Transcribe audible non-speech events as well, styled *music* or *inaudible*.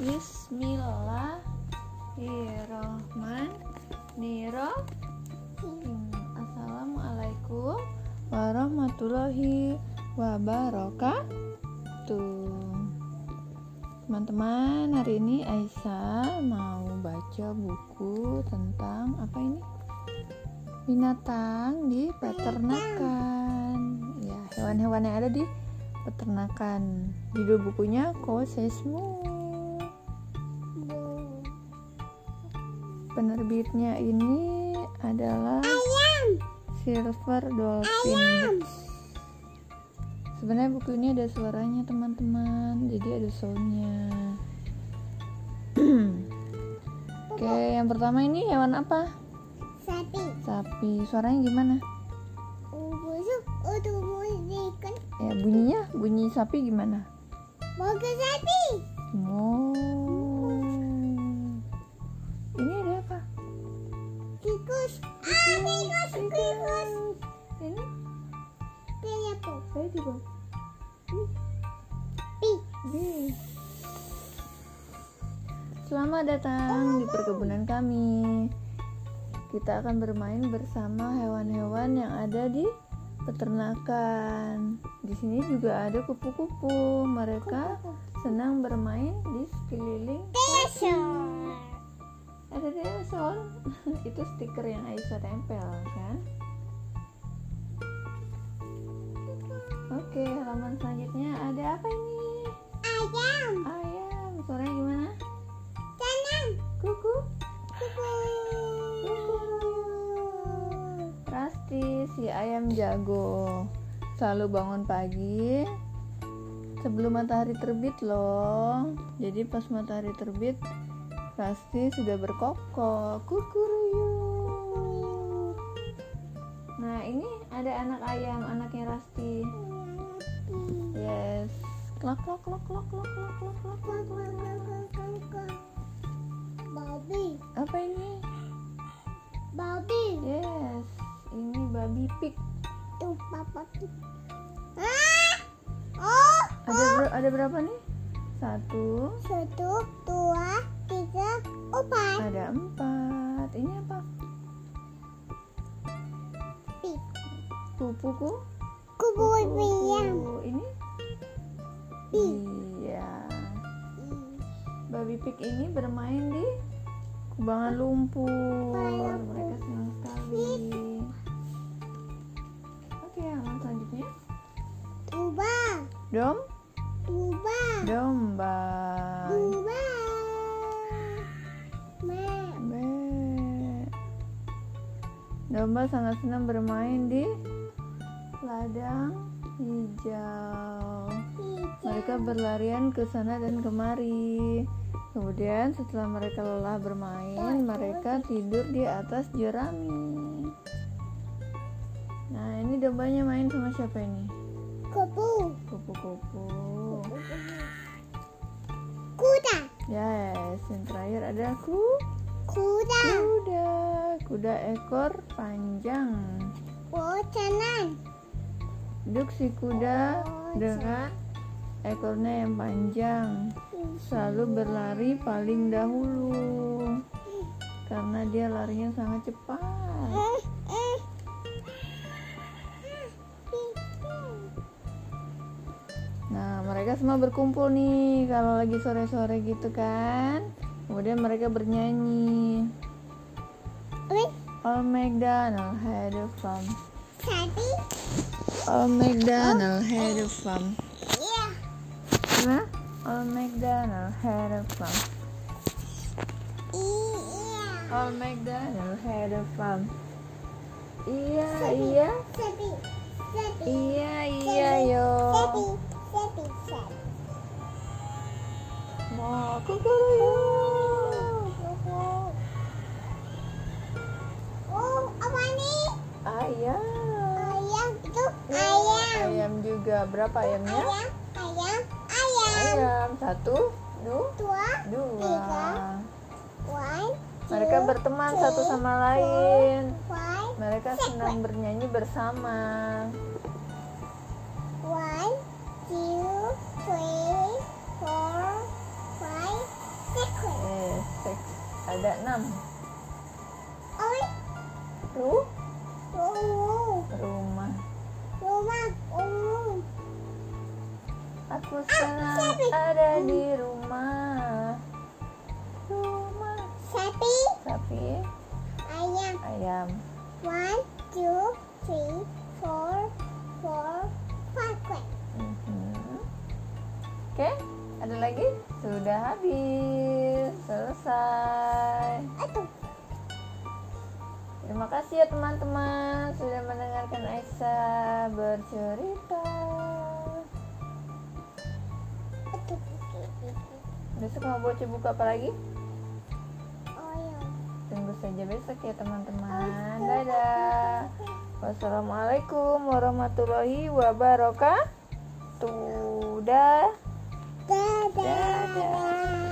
Bismillahirrahmanirrahim. Assalamualaikum warahmatullahi wabarakatuh. Teman-teman, hari ini Aisyah mau baca buku tentang apa ini? Binatang di peternakan. Ya, hewan-hewan yang ada di peternakan. Judul bukunya Kosesmu. Penerbitnya ini adalah Silver Dolphin Books. Sebenarnya buku ini ada suaranya teman-teman, jadi ada soundnya. *clears throat* Oke, yang pertama ini hewan apa? Sapi. Sapi. Suaranya gimana? Musikan. Ya bunyinya, bunyi sapi gimana? Ke sapi. Oh. Tikus. Ah, tikus, tikus. Ini apa? saya juga. Selamat datang di perkebunan kami. Kita akan bermain bersama hewan-hewan yang ada di peternakan. Di sini juga ada kupu-kupu. Mereka senang bermain di sekeliling. Dinosaur. Ada dinosaur. *laughs* Itu stiker yang Aisyah tempel kan? Oke, halaman selanjutnya ada apa ini? Ayam. Ayam. Suaranya gimana? Tenang. Kuku. Kuku. Rasti si ayam jago selalu bangun pagi sebelum matahari terbit loh. Jadi pas matahari terbit Rasti sudah berkokok. Kukuruyuk. Nah ini ada anak ayam, anaknya Rasti. Yes. Klok klok klok klok klok klok klok klok klok klok. Babi. Apa ini? Babi. Yes. Ini babi pig. Tuh, papa. Ah. Oh. Ada ber- ada berapa nih? Satu, Satu, dua. Ada empat. Ini apa? Kupu-kupu. Kupu. Ini? Pi. Iya. Babi pig ini bermain di kubangan lumpur. Mereka senang sekali. Oke, halaman selanjutnya. Tuba. Dom, Tuba. domba. Domba sangat senang bermain di ladang hijau. Mereka berlarian ke sana dan kemari. Kemudian setelah mereka lelah bermain, mereka tidur di atas jerami. Nah, ini dombanya main sama siapa ini? Kupu. Kupu-kupu. Kuda. Yes, yang terakhir ada ku Kuda. kuda. Kuda ekor panjang. Bocanan. Duduk si kuda dengan ekornya yang panjang. Selalu berlari paling dahulu karena dia larinya sangat cepat. Nah, mereka semua berkumpul nih kalau lagi sore-sore gitu kan. Kemudian mereka bernyanyi. Orange. Old MacDonald had a farm. Daddy. Old MacDonald had a farm. Yeah. Huh? Old MacDonald had a farm. Yeah. Old MacDonald had a farm. Yeah, yeah. Yeah, yeah, yo. Seppy, seppy, seppy. もう心よ。juga berapa ayamnya? Ayam, ayam, ayam. Ayam satu, dua, dua, tiga, One, Mereka berteman three, satu sama lain. One, Mereka senang bernyanyi bersama. One, two, three, four, five, six. Eh, six. Ada enam. Ada di rumah rumah Sapi. sapi Ayam. ayam One, two, three, four, four, five. Wait. Mhm. oke ada lagi sudah habis selesai Aduh. Terima kasih ya teman-teman sudah mendengarkan Aisyah bercerita. Besok mau baca buku apa lagi? Ayam. Tunggu saja besok ya teman-teman. Dadah. *laughs* Wassalamualaikum warahmatullahi wabarakatuh. Dah. Dadah. Dadah.